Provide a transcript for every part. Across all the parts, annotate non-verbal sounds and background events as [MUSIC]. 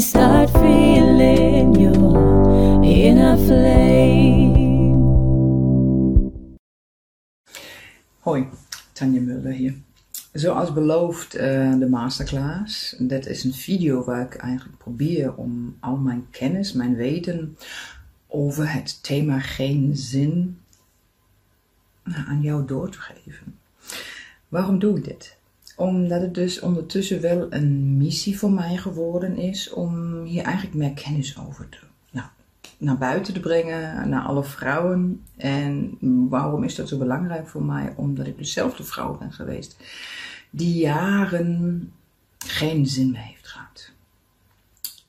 start feeling your inner flame. Hoi, Tanja Mulder hier. Zoals beloofd eh, de masterclass. Dat is een video waar ik eigenlijk probeer om al mijn kennis, mijn weten over het thema geen zin nou, aan jou door te geven. Waarom doe ik dit? Omdat het dus ondertussen wel een missie voor mij geworden is om hier eigenlijk meer kennis over te nou, naar buiten te brengen, naar alle vrouwen. En waarom is dat zo belangrijk voor mij? Omdat ik dezelfde vrouw ben geweest die jaren geen zin meer heeft gehad.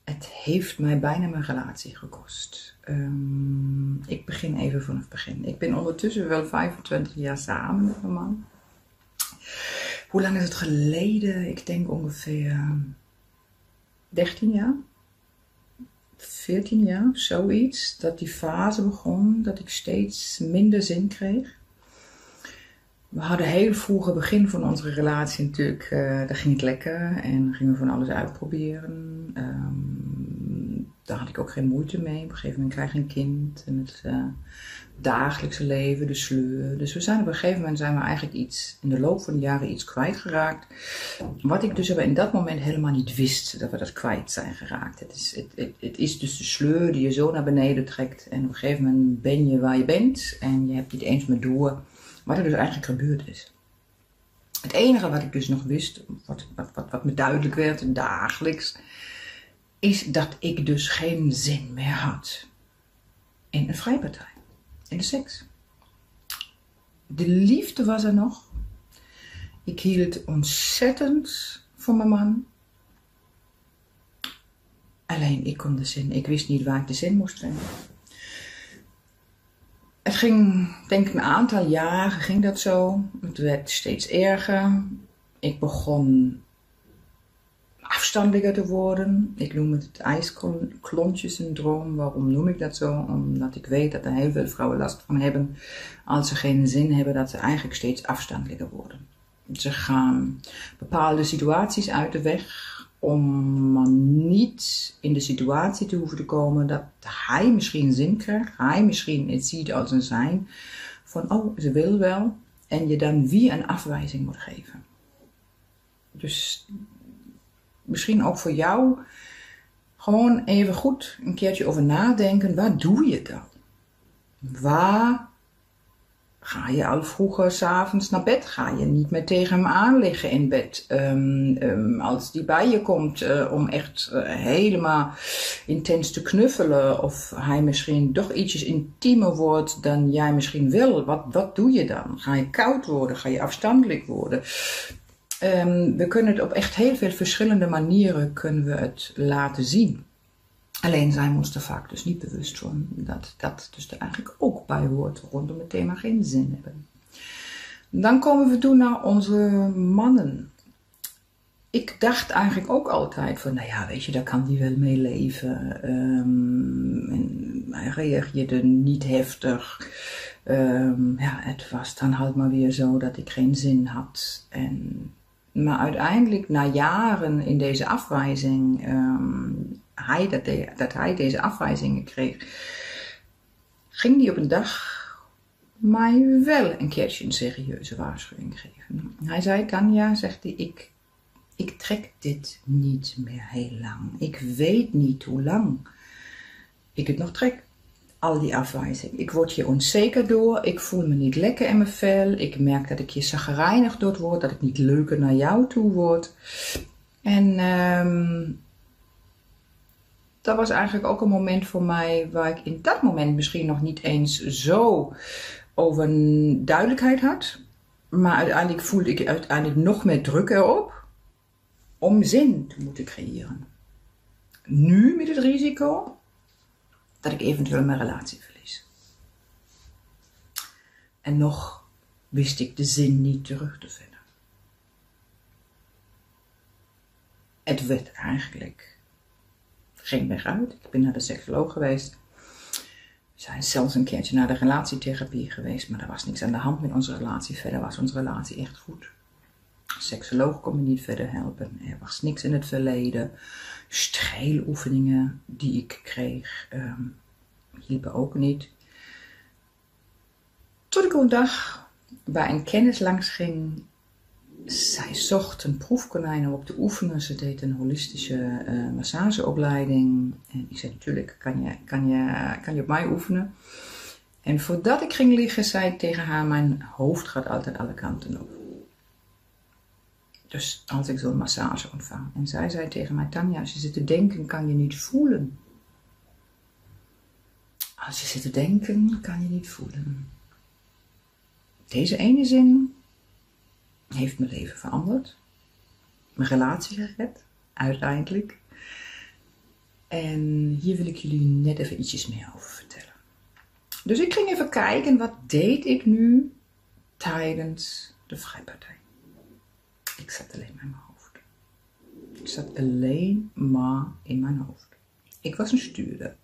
Het heeft mij bijna mijn relatie gekost. Ehm, ik begin even vanaf het begin. Ik ben ondertussen wel 25 jaar samen met mijn man. Hoe lang is het geleden? Ik denk ongeveer 13 jaar. 14 jaar, zoiets. Dat die fase begon dat ik steeds minder zin kreeg. We hadden heel vroeg begin van onze relatie natuurlijk, uh, daar ging het lekker en gingen we van alles uitproberen. Um, daar had ik ook geen moeite mee. Op een gegeven moment krijg je een kind en het uh, dagelijkse leven, de sleur. Dus we zijn op een gegeven moment zijn we eigenlijk iets, in de loop van de jaren iets kwijtgeraakt. Wat ik dus in dat moment helemaal niet wist, dat we dat kwijt zijn geraakt. Het is, het, het is dus de sleur die je zo naar beneden trekt en op een gegeven moment ben je waar je bent en je hebt niet eens meer door wat er dus eigenlijk gebeurd is. Het enige wat ik dus nog wist, wat, wat, wat, wat me duidelijk werd dagelijks, is dat ik dus geen zin meer had in een vrijpartij, in de seks. De liefde was er nog. Ik hield ontzettend van mijn man. Alleen ik kon de zin, ik wist niet waar ik de zin moest vinden. Het ging, denk ik, een aantal jaren ging dat zo. Het werd steeds erger. Ik begon afstandiger te worden. Ik noem het het ijsklontje-syndroom. Waarom noem ik dat zo? Omdat ik weet dat er heel veel vrouwen last van hebben als ze geen zin hebben, dat ze eigenlijk steeds afstandelijker worden. Ze gaan bepaalde situaties uit de weg om niet in de situatie te hoeven te komen dat hij misschien zin krijgt, hij misschien het ziet als een zijn van, oh, ze wil wel, en je dan wie een afwijzing moet geven. Dus misschien ook voor jou gewoon even goed een keertje over nadenken, waar doe je dan? Waar Ga je al vroeger s'avonds naar bed? Ga je niet meer tegen hem aan liggen in bed? Um, um, als die bij je komt uh, om echt uh, helemaal intens te knuffelen, of hij misschien toch ietsjes intiemer wordt dan jij misschien wil, wat, wat doe je dan? Ga je koud worden? Ga je afstandelijk worden? Um, we kunnen het op echt heel veel verschillende manieren kunnen we het laten zien. Alleen zij moesten vaak dus niet bewust van dat dat dus er eigenlijk ook bij hoort rondom het thema geen zin hebben. Dan komen we toe naar onze mannen. Ik dacht eigenlijk ook altijd van, nou ja, weet je, daar kan die wel mee leven. Um, en hij reageerde niet heftig. Um, ja, het was dan halt maar weer zo dat ik geen zin had. En, maar uiteindelijk, na jaren in deze afwijzing, um, hij, dat, dat hij deze afwijzingen kreeg, ging hij op een dag mij wel een keertje een serieuze waarschuwing geven. Hij zei, Tanja, zegt hij, ik, ik trek dit niet meer heel lang. Ik weet niet hoe lang ik het nog trek. Al die afwijzing. Ik word hier onzeker door. Ik voel me niet lekker in mijn vel. Ik merk dat ik hier zagrijnig door. Dat ik niet leuker naar jou toe word. En um, dat was eigenlijk ook een moment voor mij waar ik in dat moment misschien nog niet eens zo over duidelijkheid had. Maar uiteindelijk voelde ik uiteindelijk nog meer druk erop om zin te moeten creëren. nu met het risico dat ik eventueel mijn relatie verlies. En nog wist ik de zin niet terug te vinden. Het werd eigenlijk geen weg uit. Ik ben naar de seksoloog geweest. We zijn zelfs een keertje naar de relatietherapie geweest, maar er was niks aan de hand met onze relatie. Verder was onze relatie echt goed. Seksoloog kon me niet verder helpen. Er was niks in het verleden. Streeloefeningen die ik kreeg um, hielpen ook niet. Tot ik een dag bij een kennis langs ging. Zij zocht een proefkonijn om op te oefenen. Ze deed een holistische uh, massageopleiding. En ik zei natuurlijk, kan je, kan, je, kan je op mij oefenen? En voordat ik ging liggen, zei ik tegen haar, mijn hoofd gaat altijd alle kanten op. Dus als ik zo'n massage ontvang. En zij zei tegen mij, Tanja, als je zit te denken, kan je niet voelen. Als je zit te denken, kan je niet voelen. Deze ene zin heeft mijn leven veranderd. Mijn relatie gered, uiteindelijk. En hier wil ik jullie net even ietsjes meer over vertellen. Dus ik ging even kijken, wat deed ik nu tijdens de vrijpartij? Ik zat alleen maar in mijn hoofd. Ik zat alleen maar in mijn hoofd. Ik was een stuurder.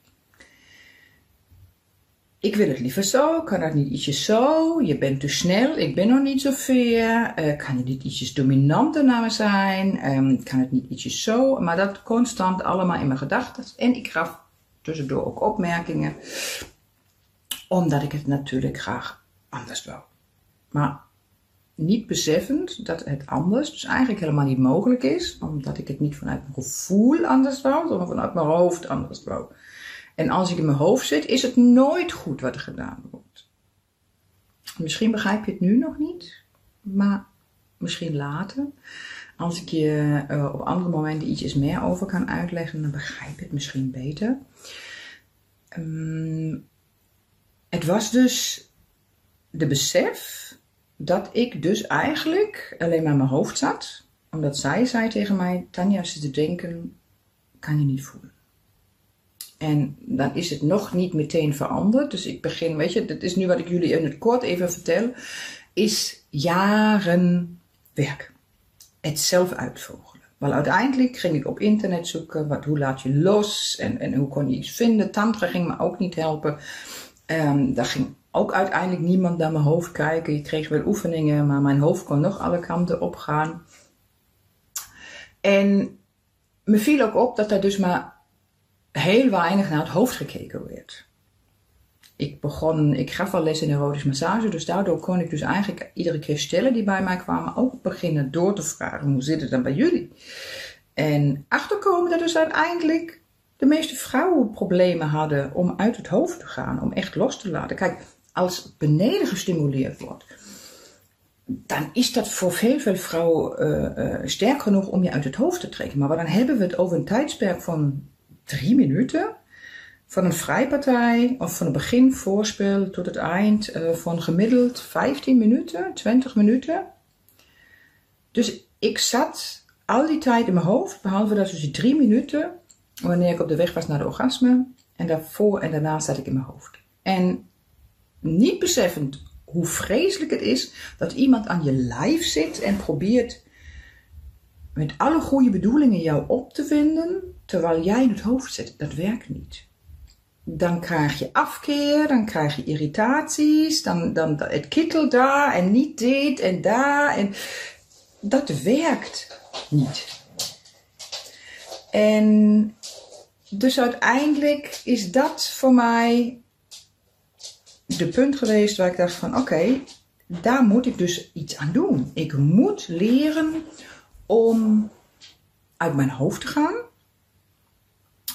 Ik wil het liever zo, kan dat niet ietsjes zo? Je bent te snel, ik ben nog niet zo ver. Uh, kan je niet ietsjes dominanter naar me zijn? Um, kan het niet ietsjes zo? Maar dat constant allemaal in mijn gedachten. En ik gaf tussendoor ook opmerkingen. Omdat ik het natuurlijk graag anders wou. Maar niet beseffend dat het anders dus eigenlijk helemaal niet mogelijk is. Omdat ik het niet vanuit mijn gevoel anders wou, maar vanuit mijn hoofd anders wou. En als ik in mijn hoofd zit, is het nooit goed wat er gedaan wordt. Misschien begrijp je het nu nog niet, maar misschien later. Als ik je uh, op andere momenten ietsjes meer over kan uitleggen, dan begrijp je het misschien beter. Um, het was dus de besef dat ik dus eigenlijk alleen maar in mijn hoofd zat. Omdat zij zei tegen mij, Tanja, als je te denken, kan je niet voelen. En dan is het nog niet meteen veranderd. Dus ik begin, weet je, dat is nu wat ik jullie in het kort even vertel, is jaren werk. Het zelf uitvogelen. Wel uiteindelijk ging ik op internet zoeken, wat, hoe laat je los en, en hoe kon je iets vinden. Tantra ging me ook niet helpen. Um, daar ging ook uiteindelijk niemand naar mijn hoofd kijken. Je kreeg wel oefeningen, maar mijn hoofd kon nog alle kanten op gaan. En me viel ook op dat er dus maar heel weinig naar het hoofd gekeken werd. Ik begon, ik gaf al les in erotisch massage, dus daardoor kon ik dus eigenlijk iedere keer stellen die bij mij kwamen ook beginnen door te vragen, hoe zit het dan bij jullie? En achterkomen dat dus uiteindelijk de meeste vrouwen problemen hadden om uit het hoofd te gaan, om echt los te laten. Kijk, als beneden gestimuleerd wordt, dan is dat voor veel, veel vrouwen uh, uh, sterk genoeg om je uit het hoofd te trekken. Maar dan hebben we het over een tijdsperk van drie minuten. Van een vrijpartij of van het begin voorspel tot het eind uh, van gemiddeld 15 minuten, 20 minuten. Dus ik zat al die tijd in mijn hoofd, behalve dat dus die drie minuten, wanneer ik op de weg was naar de orgasme. En daarvoor en daarna zat ik in mijn hoofd. En niet beseffend hoe vreselijk het is dat iemand aan je lijf zit en probeert met alle goede bedoelingen jou op te vinden, terwijl jij in het hoofd zit. Dat werkt niet. Dan krijg je afkeer, dan krijg je irritaties, dan, dan het kittelt daar en niet dit en daar. En dat werkt niet. En dus uiteindelijk is dat voor mij de punt geweest waar ik dacht van oké, daar moet ik dus iets aan doen. Ik moet leren om uit mijn hoofd te gaan.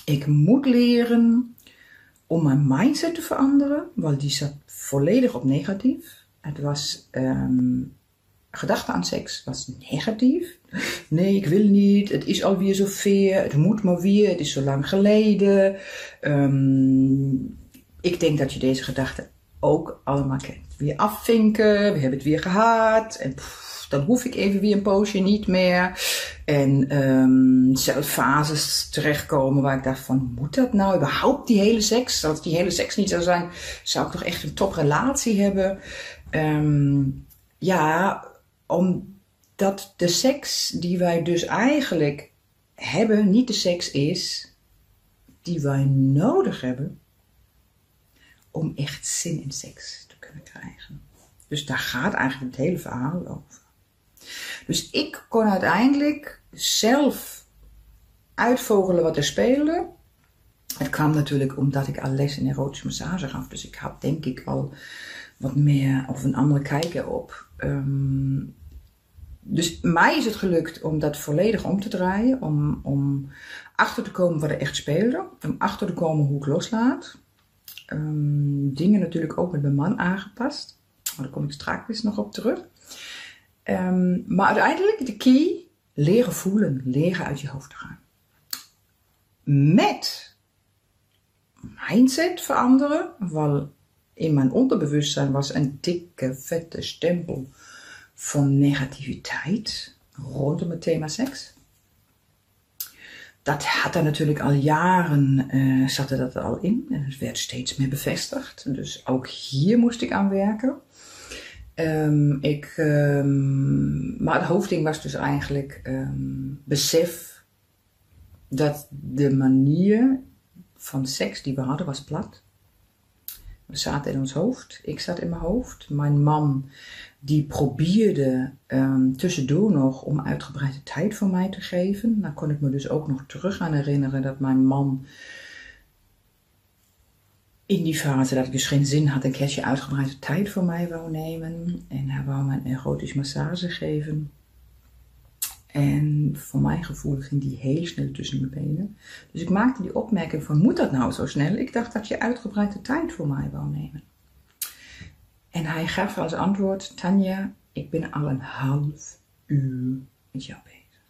Ik moet leren om mijn mindset te veranderen, want die zat volledig op negatief. Het was um, gedachte aan seks was negatief. Nee, ik wil niet. Het is alweer zo ver. Het moet maar weer. Het is zo lang geleden. Um, ik denk dat je deze gedachte ook allemaal kent. Weer afvinken, we hebben het weer gehad. En dan hoef ik even weer een poosje niet meer. En um, zelfs fases terechtkomen waar ik dacht van, moet dat nou überhaupt die hele seks? Als die hele seks niet zou zijn, zou ik toch echt een toprelatie hebben? Um, ja, omdat de seks die wij dus eigenlijk hebben, niet de seks is die wij nodig hebben om echt zin in seks te kunnen krijgen. Dus daar gaat eigenlijk het hele verhaal over. Dus ik kon uiteindelijk zelf uitvogelen wat er speelde. Het kwam natuurlijk omdat ik al les in erotische massage gaf. Dus ik had denk ik al wat meer of een andere kijk erop. Um, dus mij is het gelukt om dat volledig om te draaien. Om, om achter te komen wat er echt speelde. Om achter te komen hoe ik loslaat. Um, dingen natuurlijk ook met mijn man aangepast. Maar daar kom ik straks nog op terug. Um, maar uiteindelijk de key, leren voelen, leren uit je hoofd te gaan. Met mindset veranderen, wel in mijn onderbewustzijn was een dikke, vette stempel van negativiteit rondom het thema seks. Dat had er natuurlijk al jaren, uh, dat al in. En het werd steeds meer bevestigd. Dus ook hier moest ik aan werken. Um, ik, um, maar het hoofdding was dus eigenlijk um, besef dat de manier van seks die we hadden was plat. We zaten in ons hoofd. Ik zat in mijn hoofd. Mijn man die probeerde um, tussendoor nog om uitgebreide tijd voor mij te geven. Dan kon ik me dus ook nog terug aan herinneren dat mijn man in die fase dat ik dus geen zin had een keertje uitgebreide tijd voor mij wou nemen. En hij wou me een erotisch massage geven. En voor mijn gevoel ging die heel snel tussen mijn benen. Dus ik maakte die opmerking van, moet dat nou zo snel? Ik dacht dat je uitgebreide tijd voor mij wou nemen. En hij gaf als antwoord, Tanja, ik ben al een half uur met jou bezig.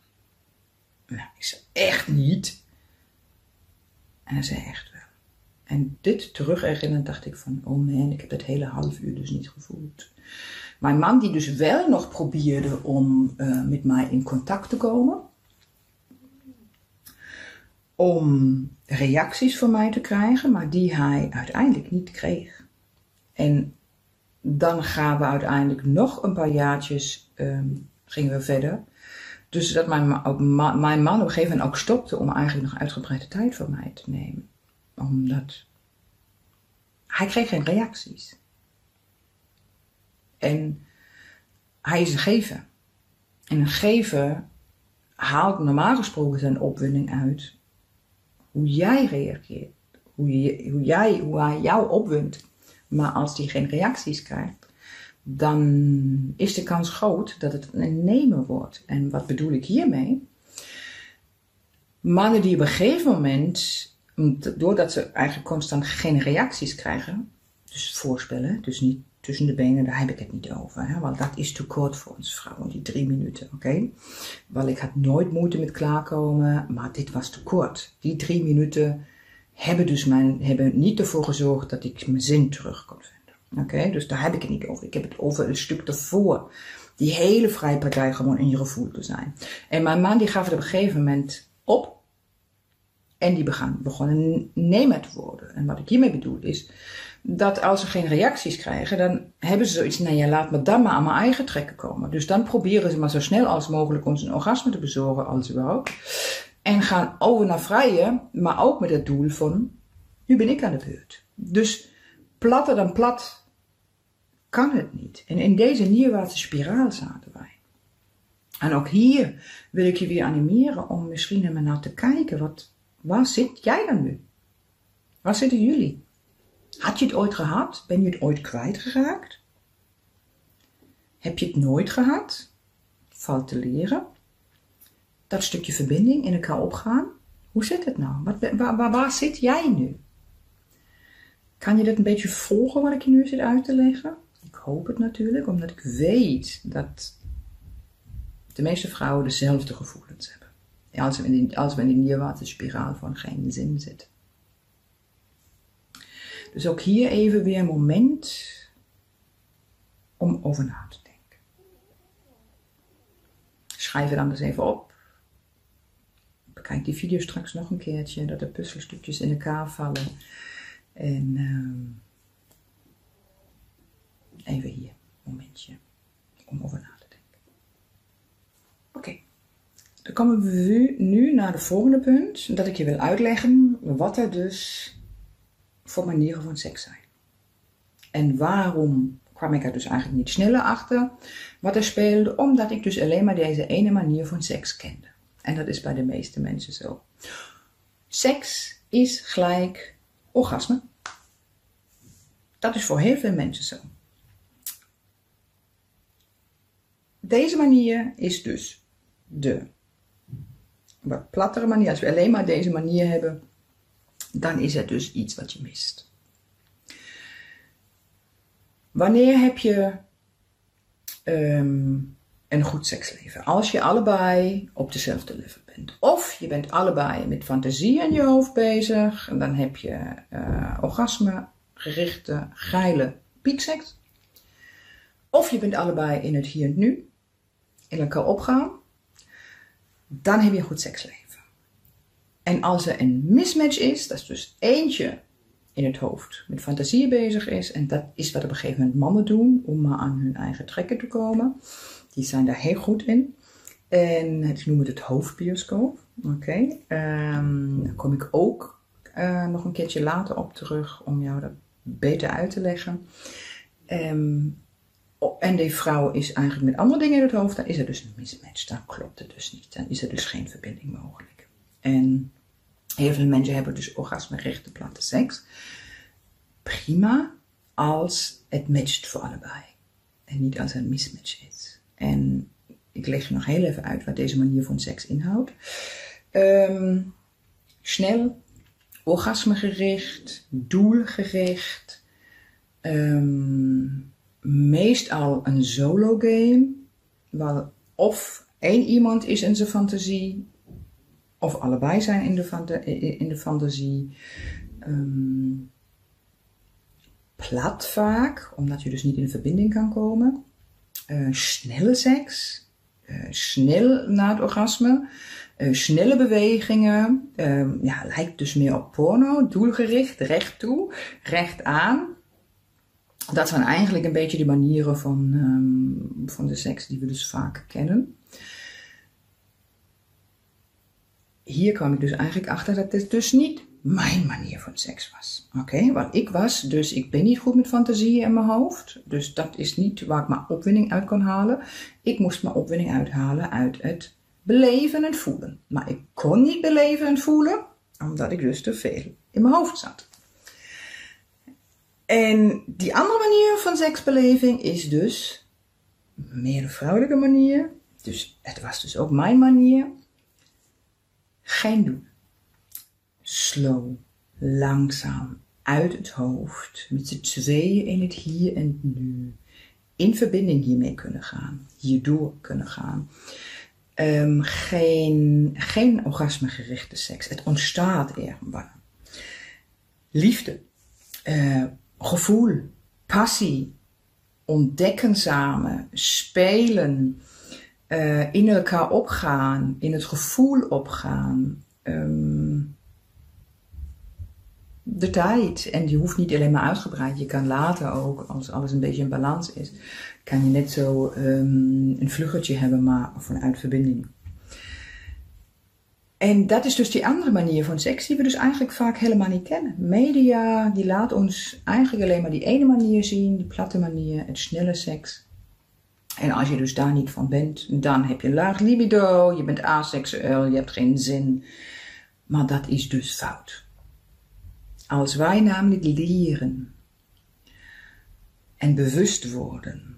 Nou, ik zei, echt niet. En hij zei, echt wel. En dit terug dacht ik van, oh man, ik heb dat hele half uur dus niet gevoeld. Mijn man die dus wel nog probeerde om uh, met mij in contact te komen. Om reacties van mij te krijgen, maar die hij uiteindelijk niet kreeg. En dan gaan we uiteindelijk nog een paar jaartjes, um, gingen we verder. Dus dat mijn, mijn man op een gegeven moment ook stopte om eigenlijk nog uitgebreide tijd voor mij te nemen. Omdat hij kreeg geen reacties. En hij is een gever. En een gever haalt normaal gesproken zijn opwinding uit hoe jij reageert. Hoe, je, hoe, jij, hoe hij jou opwindt. Maar als hij geen reacties krijgt, dan is de kans groot dat het een nemen wordt. En wat bedoel ik hiermee? Mannen die op een gegeven moment, doordat ze eigenlijk constant geen reacties krijgen, dus voorspellen, dus niet tussen de benen, daar heb ik het niet over. Hè? Want dat is te kort voor ons vrouwen, die drie minuten, oké? Want ik had nooit moeite met klaarkomen, maar dit was te kort. Die drie minuten hebben dus mijn, hebben niet ervoor gezorgd dat ik mijn zin terug kon vinden. Oké, dus daar heb ik het niet over. Ik heb het over een stuk ervoor. Die hele vrijpartij gewoon in je gevoel te zijn. En mijn man die gaf het op een gegeven moment op. En die begon, begon een nemer te worden. En wat ik hiermee bedoel is dat als ze geen reacties krijgen, dan hebben ze zoiets, nou ja, laat me dan maar aan mijn eigen trekken komen. Dus dan proberen ze maar zo snel als mogelijk ons een orgasme te bezorgen, als überhaupt. En gaan over naar vrije, maar ook met het doel van, nu ben ik aan de beurt. Dus platter dan plat kan het niet. En in deze neerwaartse spiraal zaten wij. En ook hier wil ik je weer animeren om misschien naar naar te kijken. Wat, waar zit jij dan nu? Waar zitten jullie? Had je het ooit gehad? Ben je het ooit kwijtgeraakt? Heb je het nooit gehad? Valt te leren. Dat stukje verbinding in elkaar opgaan. Hoe zit het nou? Wat, waar, waar, zit jij nu? Kan je dat een beetje volgen wat ik je nu zit uit te leggen? Ik hoop het natuurlijk, omdat ik weet dat de meeste vrouwen dezelfde gevoelens hebben. Als we in die, als in die van geen zin zitten. Dus ook hier even weer een moment om over na te denken. Schrijf het anders even op. Bekijk die video straks nog een keertje, dat de puzzelstukjes in elkaar vallen. En ehm, even hier, momentje, om over na te denken. Oké, dan komen we nu naar de volgende punt, dat ik je wil uitleggen wat er dus voor manieren van seks zijn. En waarom kwam ik er dus eigenlijk niet sneller achter wat er speelde, omdat ik dus alleen maar deze ene manier van seks kende. En dat is bij de meeste mensen zo. Seks is gelijk orgasme. Dat is voor heel veel mensen zo. Deze manier is dus de wat plattere manier. Als we alleen maar deze manier hebben, dan is het dus iets wat je mist. Wanneer heb je um, een goed seksleven? Als je allebei op dezelfde level bent. Of je bent allebei met fantasie in je hoofd bezig. En dan heb je uh, orgasme, gerichte, geile piekseks. Of je bent allebei in het hier en nu. In elkaar opgaan. Dan heb je een goed seksleven. En als er een mismatch is, dat is dus eentje in het hoofd met fantasieën bezig is. En dat is wat op een gegeven moment mannen doen om maar aan hun eigen trekken te komen. Die zijn daar heel goed in. En ik noem het het hoofdbioscoop. Oké. Ehm, daar kom ik ook uh, nog een keertje later op terug om jou dat beter uit te leggen. Um, en die vrouw is eigenlijk met andere dingen in het hoofd, dan is er dus een mismatch. Dan klopt het dus niet. Dan is er dus geen verbinding mogelijk. En Heel veel mensen hebben dus orgasme-gerichte platte seks. Prima als het matcht voor allebei. En niet als er een mismatch is. En ik leg je nog heel even uit wat deze manier van seks inhoudt. Um, snel, orgasmegericht, doelgericht. Um, meestal een solo game. Waar of één iemand is in zijn fantasie of allebei zijn in de, in de fantasie. Um, plat vaak, omdat je dus niet in verbinding kan komen. Uh, snelle seks, uh, snel na het orgasme, uh, snelle bewegingen. Um, ja, lijkt dus meer op porno, doelgericht, recht toe, recht aan. Dat zijn eigenlijk een beetje de manieren van, um, van de seks die we dus vaak kennen. hier kwam ik dus eigenlijk achter dat het dus niet mijn manier van seks was. Oké, want ik was, dus ik ben niet goed met fantasieën in mijn hoofd. Dus dat is niet waar ik mijn opwinding uit kon halen. Ik moest mijn opwinding uithalen uit het beleven en voelen. Maar ik kon niet beleven en voelen, omdat ik dus te veel in mijn hoofd zat. En die andere manier van seksbeleving is dus meer een vrouwelijke manier. Dus het was dus ook mijn manier. Geen doen. Slow, langzaam, uit het hoofd, met z'n tweeën in het hier en nu. In verbinding hiermee kunnen gaan, hierdoor kunnen gaan. Um, geen, geen orgasmegerichte seks. Het ontstaat ergens. Liefde, uh, gevoel, passie, ontdekken samen, spelen, uh, in elkaar opgaan, in het gevoel opgaan. Um, de tijd. En die hoeft niet alleen maar uitgebreid. Je kan later ook, als alles een beetje in balans is, kan je net zo um, een vluggertje hebben, maar vanuit verbinding. En dat is dus die andere manier van seks die we dus eigenlijk vaak helemaal niet kennen. Media, die laat ons eigenlijk alleen maar die ene manier zien, die platte manier, het snelle seks. En als je dus daar niet van bent, dan heb je laag libido, je bent aseksueel, je hebt geen zin. Maar dat is dus fout. Als wij namelijk leren en bewust worden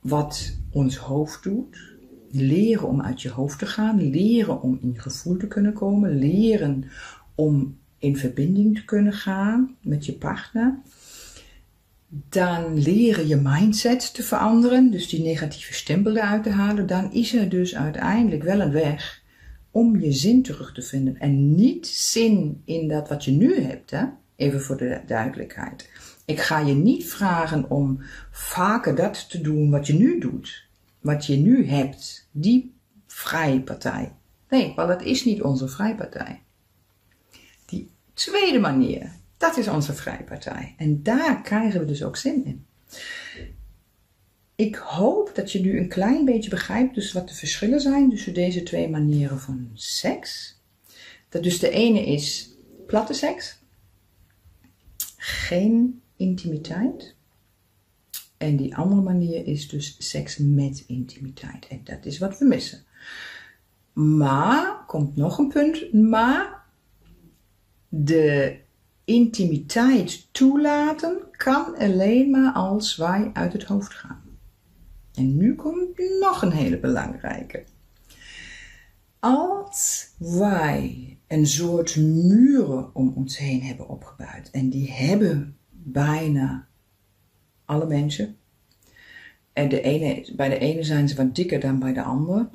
wat ons hoofd doet, leren om uit je hoofd te gaan, leren om in gevoel te kunnen komen, leren om in verbinding te kunnen gaan met je partner, dan leren je mindset te veranderen, dus die negatieve stempel eruit te halen, dan is er dus uiteindelijk wel een weg om je zin terug te vinden. En niet zin in dat wat je nu hebt, hè? even voor de duidelijkheid. Ik ga je niet vragen om vaker dat te doen wat je nu doet. wat je nu hebt, die vrije partij. Nee, want dat is niet onze vrije partij. Die tweede manier, dat is onze vrije partij. En daar krijgen we dus ook zin in. Ik hoop dat je nu een klein beetje begrijpt dus wat de verschillen zijn tussen deze twee manieren van seks. Dat dus de ene is platte seks, geen intimiteit. En die andere manier is dus seks met intimiteit. En dat is wat we missen. Maar, komt nog een punt, maar de intimiteit toelaten kan alleen maar als wij uit het hoofd gaan. En nu komt nog een hele belangrijke. Als wij een soort muren om ons heen hebben opgebouwd, en die hebben bijna alle mensen, en de ene, bij de ene zijn ze wat dikker dan bij de andere,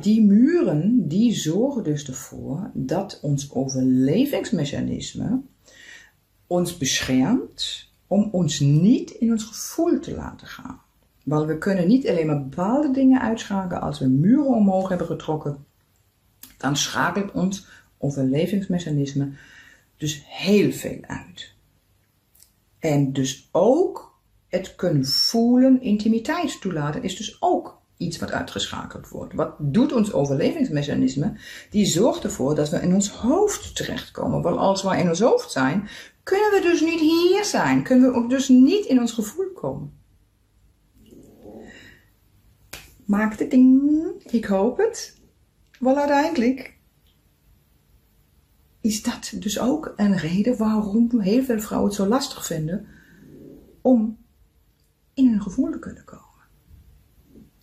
die muren die zorgen dus ervoor dat ons overlevingsmechanisme ons beschermt om ons niet in ons gevoel te laten gaan. Want we kunnen niet alleen maar bepaalde dingen uitschakelen als we muren omhoog hebben getrokken. Dan schakelt ons overlevingsmechanisme dus heel veel uit. En dus ook het kunnen voelen, intimiteit toelaten, is dus ook iets wat uitgeschakeld wordt. Wat doet ons overlevingsmechanisme? Die zorgt ervoor dat we in ons hoofd terechtkomen. Want als we in ons hoofd zijn, kunnen we dus niet hier zijn. Kunnen we ook dus niet in ons gevoel komen. Maakt het ding, ik hoop het. Wel uiteindelijk is dat dus ook een reden waarom heel veel vrouwen het zo lastig vinden om in hun gevoel te kunnen komen.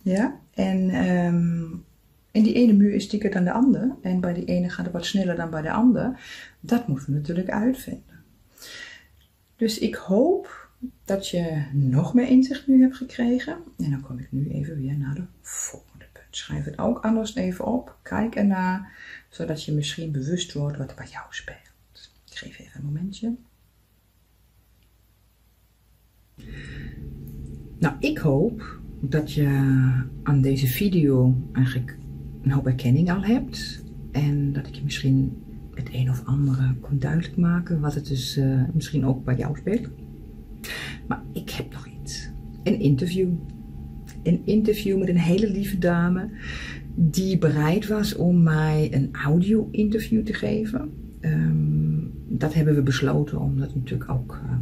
Ja, en, um, en die ene muur is dikker dan de andere. En bij die ene gaat het wat sneller dan bij de ander. Dat moeten we natuurlijk uitvinden. Dus ik hoop dat je nog meer inzicht nu hebt gekregen. En dan kom ik nu even weer naar de volgende punt. Schrijf het ook anders even op. Kijk ernaar, zodat je misschien bewust wordt wat er bij jou speelt. Ik geef even een momentje. Nou, ik hoop dat je aan deze video eigenlijk een hoop erkenning al hebt. En dat ik je misschien het een of andere kon duidelijk maken wat het dus uh, misschien ook bij jou speelt. Maar ik heb nog iets. Een interview. Een interview met een hele lieve dame die bereid was om mij een audio-interview te geven. Um, dat hebben we besloten omdat natuurlijk ook uh,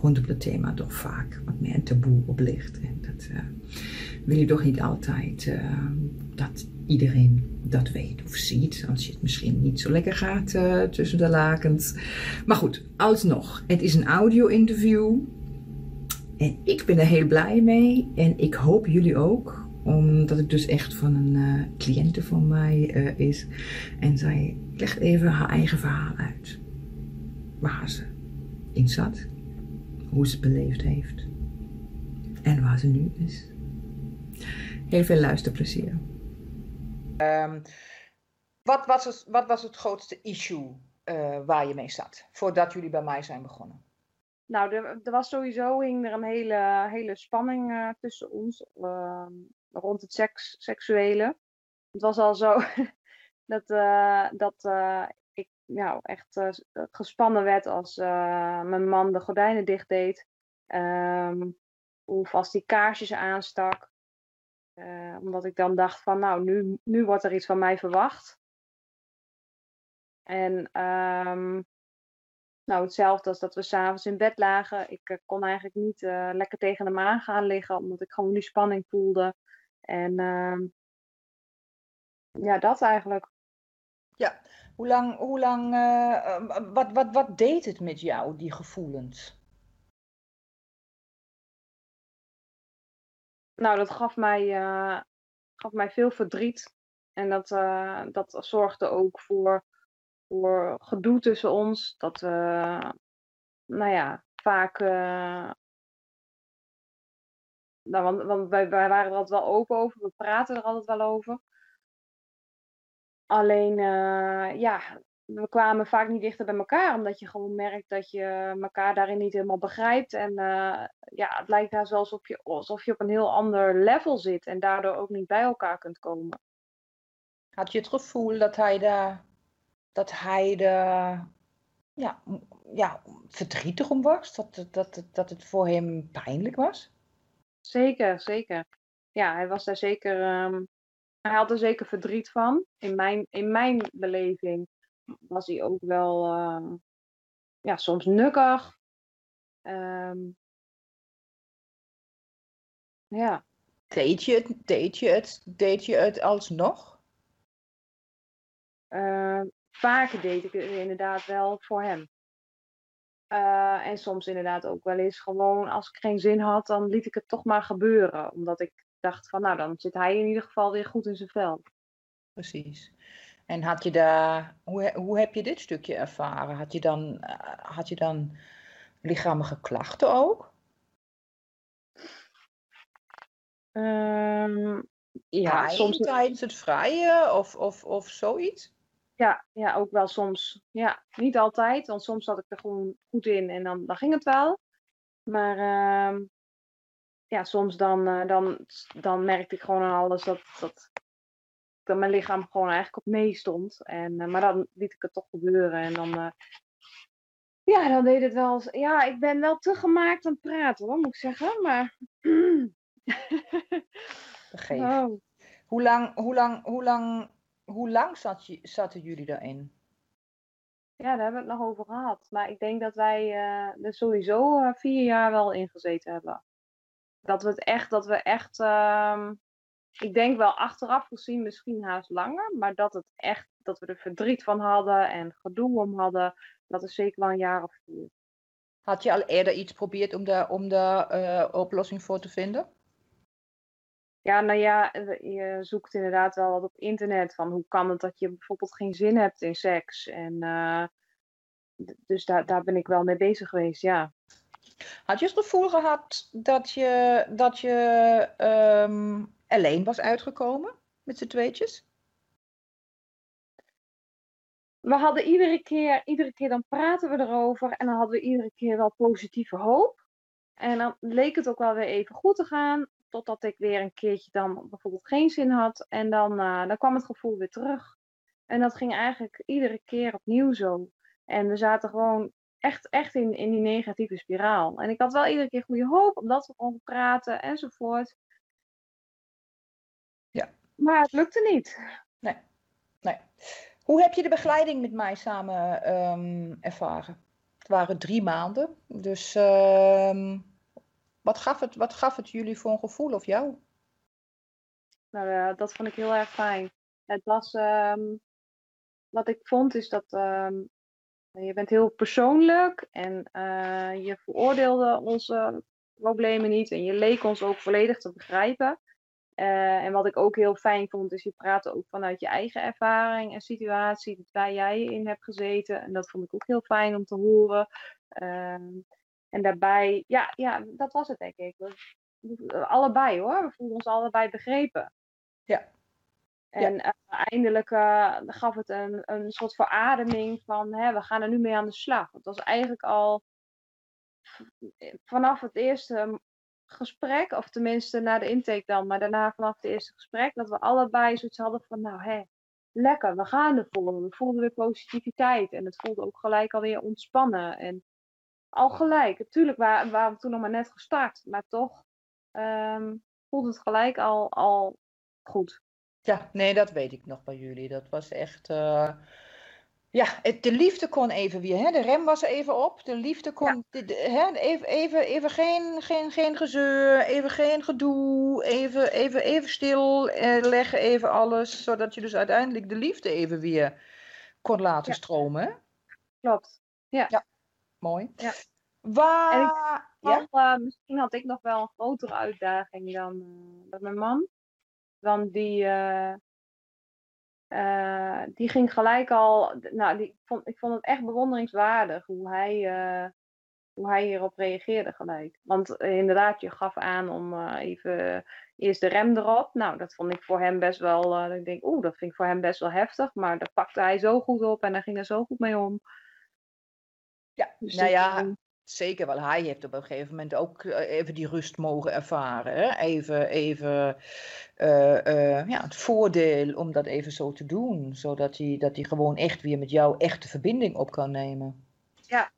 rondom het thema toch vaak wat meer een taboe op ligt. En dat uh, wil je toch niet altijd uh, dat iedereen dat weet of ziet. Als je het misschien niet zo lekker gaat tussen de lakens. Maar goed, alsnog. Het is een audio-interview. En ik ben er heel blij mee. En ik hoop jullie ook omdat het dus echt van een uh, cliënte van mij uh, is. En zij legt even haar eigen verhaal uit. Waar ze in zat. Hoe ze beleefd heeft. En waar ze nu is. Heel veel luisterplezier. Um, wat, was het, wat was het grootste issue uh, waar je mee zat? Voordat jullie bij mij zijn begonnen? Nou, er, er, was sowieso hing er een hele, hele spanning uh, tussen ons uh, rond het seks, seksuele. Het was al zo [LAUGHS] dat, uh, dat ik nou, echt gespannen werd als mijn man de gordijnen dicht deed. Um, hoe die kaarsjes aanstak. omdat ik dan dacht van nou, nu, nu wordt er iets van mij verwacht. En um, nou, hetzelfde als dat we s'avonds in bed lagen. Ik uh, kon eigenlijk niet uh, lekker tegen de maan gaan liggen, omdat ik gewoon die spanning voelde. En uh, ja, dat eigenlijk. Ja, hoe lang, hoe lang uh, wat, wat, wat deed het met jou, die gevoelens? Nou, dat gaf mij, gaf mij veel verdriet. En dat, dat zorgde ook voor voor gedoe tussen ons. Dat we, nou ja, vaak. Uh, nou, want, want wij, wij, waren er altijd wel open over, we praten er altijd wel over. Alleen, uh, ja, we kwamen vaak niet dichter bij elkaar, omdat je gewoon merkt dat je elkaar daarin niet helemaal begrijpt. En uh, ja, het lijkt haast wel alsof je, alsof je op een heel ander level zit en daardoor ook niet bij elkaar kunt komen. Had je het gevoel dat hij daar, dat hij de, ja, ja, verdrietig om was? Dat, dat, dat het voor hem pijnlijk was? Zeker, zeker. Ja, hij was daar zeker, um, hij had er zeker verdriet van. In mijn, in mijn beleving was hij ook wel uh, ja, soms nukkig. Um, ja. Deed je het, deed je het, deed je het alsnog? Uh, vaker deed ik het inderdaad wel voor hem. Uh, en soms inderdaad ook wel eens gewoon als ik geen zin had, dan liet ik het toch maar gebeuren. Omdat ik dacht van nou, dan zit hij in ieder geval weer goed in zijn vel. Precies. En had je daar, hoe, hoe heb je dit stukje ervaren? Had je dan, uh, had je dan lichamelijke klachten ook? Um, ja, Pijn soms. tijdens het vrije of, of, of zoiets? Ja, ja, ook wel soms. Ja, niet altijd, want soms zat ik er gewoon goed in en dan, dan ging het wel. Maar uh, ja, soms dan, uh, dan, dan merkte ik gewoon aan alles dat, dat, dat mijn lichaam gewoon eigenlijk op mee stond. En, uh, maar dan liet ik het toch gebeuren en dan, uh, ja, dan deed het wel. Ja, ik ben wel te gemaakt aan het praten hoor, moet ik zeggen. Maar. [CLEARS THROAT] Begreep. Oh. Hoe lang, hoe lang, hoe lang hoe lang zat je, zaten jullie daarin? Ja, daar hebben we het nog over gehad. Maar ik denk dat wij uh, er sowieso uh, vier jaar wel in gezeten hebben. Dat we het echt, dat we echt, uh, ik denk wel achteraf gezien misschien haast langer, maar dat het echt, dat we er verdriet van hadden en gedoe om hadden, dat is zeker wel een jaar of vier. Had je al eerder iets geprobeerd om daar om de oplossing voor te vinden? Ja, nou ja, je zoekt inderdaad wel wat op internet van hoe kan het dat je bijvoorbeeld geen zin hebt in seks. En uh, dus daar, daar ben ik wel mee bezig geweest, ja. Had je het gevoel gehad dat je, dat je um, alleen was uitgekomen met z'n tweetjes? We hadden iedere keer, iedere keer dan praten we erover en dan hadden we iedere keer wel positieve hoop. En dan leek het ook wel weer even goed te gaan. Totdat ik weer een keertje dan bijvoorbeeld geen zin had. En dan, uh, dan kwam het gevoel weer terug. En dat ging eigenlijk iedere keer opnieuw zo. En we zaten gewoon echt, echt in, in die negatieve spiraal. En ik had wel iedere keer goede hoop, omdat we gewoon praten enzovoort. Ja. Maar het lukte niet. Nee. nee. Hoe heb je de begeleiding met mij samen um, ervaren? Het waren drie maanden. Dus um, wat, gaf het, wat gaf het jullie voor een gevoel of jou? Nou ja, dat vond ik heel erg fijn. Het was, um, wat ik vond is dat um, je bent heel persoonlijk en uh, je veroordeelde onze problemen niet en je leek ons ook volledig te begrijpen. Uh, en wat ik ook heel fijn vond, is je praatte ook vanuit je eigen ervaring en situatie waar jij in hebt gezeten. En dat vond ik ook heel fijn om te horen. Uh, en daarbij, ja, ja, dat was het denk ik. Allebei hoor, we voelden ons allebei begrepen. Ja. En ja. Uh, eindelijk uh, gaf het een, een soort verademing van, hè, we gaan er nu mee aan de slag. Het was eigenlijk al vanaf het eerste gesprek, of tenminste na de intake dan, maar daarna vanaf het eerste gesprek, dat we allebei zoiets hadden van, nou hé, lekker, we gaan ervoor. We voelden weer positiviteit en het voelde ook gelijk alweer ontspannen. En al gelijk, natuurlijk waren, waren we toen nog maar net gestart, maar toch um, voelde het gelijk al, al goed. Ja, nee, dat weet ik nog bij jullie. Dat was echt. Uh, ja, het, de liefde kon even weer. Hè? De rem was er even op. De liefde kon. Ja. De, de, hè? Even, even, even geen, geen, geen gezeur. Even geen gedoe. Even, even, even stil eh, leggen, even alles. Zodat je dus uiteindelijk de liefde even weer kon laten Ja. stromen. Klopt. Ja. Ja. Mooi. Ja. Waar. Ik- ja? Eh, misschien had ik nog wel een grotere uitdaging dan, eh, dan mijn man. Want die, eh, die ging gelijk al. Nou, die, ik, vond, ik vond het echt bewonderingswaardig hoe hij, hoe hij hierop reageerde gelijk. Want inderdaad, je gaf aan om even eerst de rem erop. Nou, dat vond ik voor hem best wel. ik denk, oeh, dat vind ik voor hem best wel heftig. Maar daar pakte hij zo goed op en daar ging er zo goed mee om. Ja, Dus nou ja, eh, zeker wel. Hij heeft op een gegeven moment ook eh, even die rust mogen ervaren. Hè? Even, even eh, ja, het voordeel om dat even zo te doen. Zodat hij, dat hij gewoon echt weer met jou echte verbinding op kan nemen. Ja.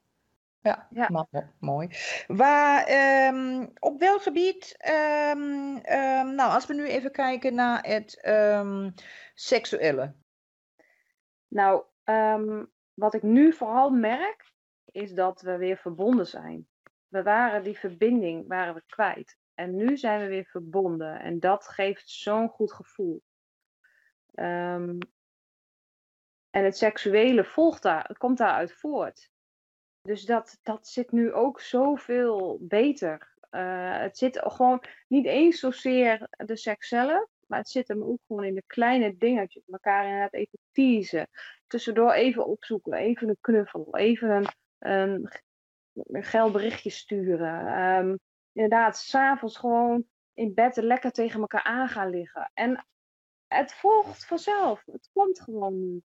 Ja, Ja. maar, ja, mooi. Waar, ehm, op welk gebied, ehm, ehm, nou als we nu even kijken naar het seksuele. Nou, wat ik nu vooral merk, is dat we weer verbonden zijn. We waren die verbinding waren we kwijt. En nu zijn we weer verbonden. En dat geeft zo'n goed gevoel. Ehm, en het seksuele volgt daar, komt daaruit voort. Dus dat, dat zit nu ook zoveel beter. Eh, het zit gewoon niet eens zozeer de seks zelf, maar het zit hem ook gewoon in de kleine dingetjes. Elkaar inderdaad even teasen. Tussendoor even opzoeken, even een knuffel, even een, een, een geil berichtje sturen. Ehm, inderdaad, s'avonds gewoon in bed lekker tegen elkaar aan gaan liggen. En het volgt vanzelf. Het komt gewoon.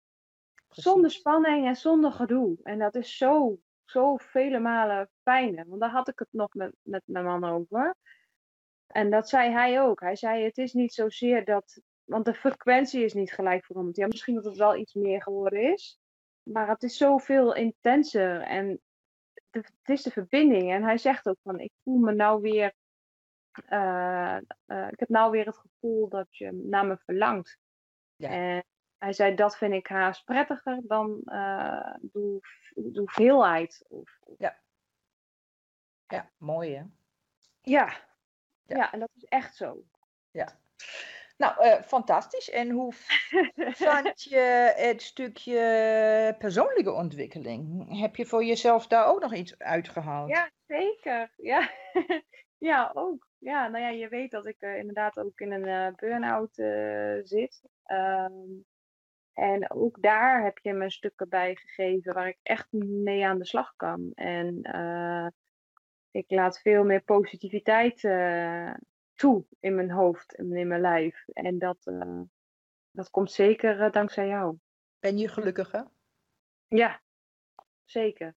Zonder spanning en zonder gedoe. En dat is zo, zo vele malen fijner. Want daar had ik het nog met, met mijn man over. En dat zei hij ook. Hij zei: Het is niet zozeer dat. Want de frequentie is niet gelijk veranderd. Ja, misschien dat het wel iets meer geworden is. Maar het is zoveel intenser. En de, het is de verbinding. En hij zegt ook: van, Ik voel me nou weer. eh, eh, ik heb nou weer het gevoel dat je naar me verlangt. Ja. En hij zei, dat vind ik haast prettiger dan eh de, de hoeveelheid. Of, of- Ja, mooi hè. ja. Ja. Ja. en dat is echt zo. Nou, eh, fantastisch. En hoe [LAUGHS] vond je het stukje persoonlijke ontwikkeling? Heb je voor jezelf daar ook nog iets uitgehaald? Ja, zeker. Ja. [LAUGHS] ja, ook. Ja, nou ja, je weet dat ik eh, inderdaad ook in een eh burn-out zit. Ehm, en ook daar heb je me stukken bij gegeven waar ik echt mee aan de slag kan. En ik laat veel meer positiviteit toe in mijn hoofd en in mijn lijf. En dat, eh, dat komt zeker eh, dankzij jou. Ben je gelukkiger? Ja, zeker.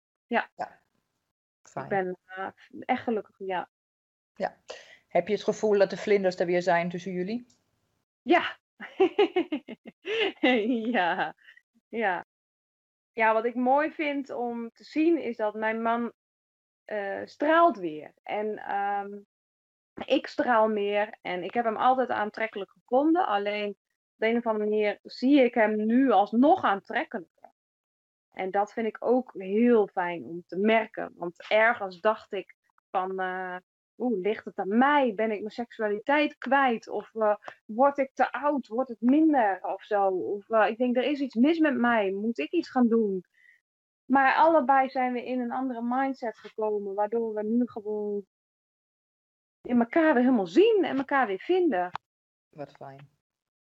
Fijn. Ik ben eh, echt gelukkig, ja. Heb je het gevoel dat de vlinders er weer zijn tussen jullie? Ja. [LAUGHS] ja. Ja. Ja, wat ik mooi vind om te zien is dat mijn man straalt weer. En ehm, ik straal meer. En ik heb hem altijd aantrekkelijk gevonden. Alleen op de een of andere manier zie ik hem nu alsnog aantrekkelijker. En dat vind ik ook heel fijn om te merken. Want ergens dacht ik van, eh, ligt het aan mij? Ben ik mijn seksualiteit kwijt? Of eh, word ik te oud? Wordt het minder of zo? Of eh, ik denk, er is iets mis met mij. Moet ik iets gaan doen? Maar allebei zijn we in een andere mindset gekomen, waardoor we nu gewoon in elkaar weer helemaal zien en elkaar weer vinden. Wat fijn.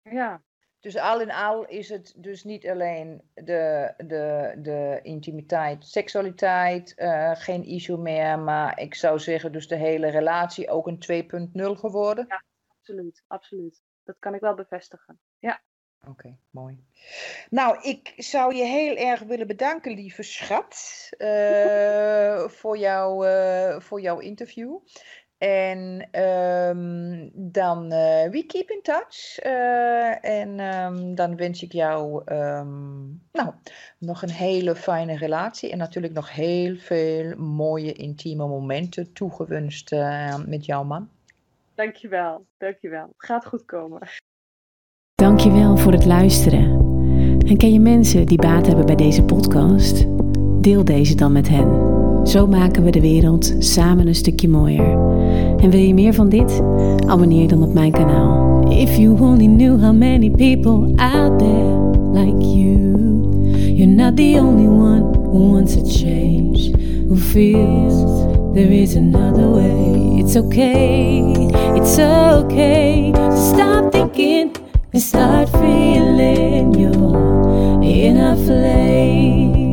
Ja, Dus al in al is het dus niet alleen de, de, de intimiteit, seksualiteit, eh, geen issue meer, maar ik zou zeggen dus de hele relatie ook een 2.0 geworden. absoluut, absoluut. Dat kan ik wel bevestigen. Oké, mooi. Nou, ik zou je heel erg willen bedanken, lieve schat, eh, [LAUGHS] voor, jou, eh, voor jouw interview. En ehm, dan, eh we keep in touch. Eh, en ehm, dan wens ik jou ehm, nou, nog een hele fijne relatie. En natuurlijk nog heel veel mooie intieme momenten toegewenst eh, met jouw man. Dankjewel, dankjewel. Het gaat goed komen. Dankjewel voor het luisteren. En ken je mensen die baat hebben bij deze podcast? Deel deze dan met hen. Zo maken we de wereld samen een stukje mooier. En wil je meer van dit? Abonneer dan op mijn kanaal. If you only knew how many people out there like you. You're not the only one who wants a change. Who feels there is another way. It's okay, it's okay to stop thinking and start feeling your inner flame.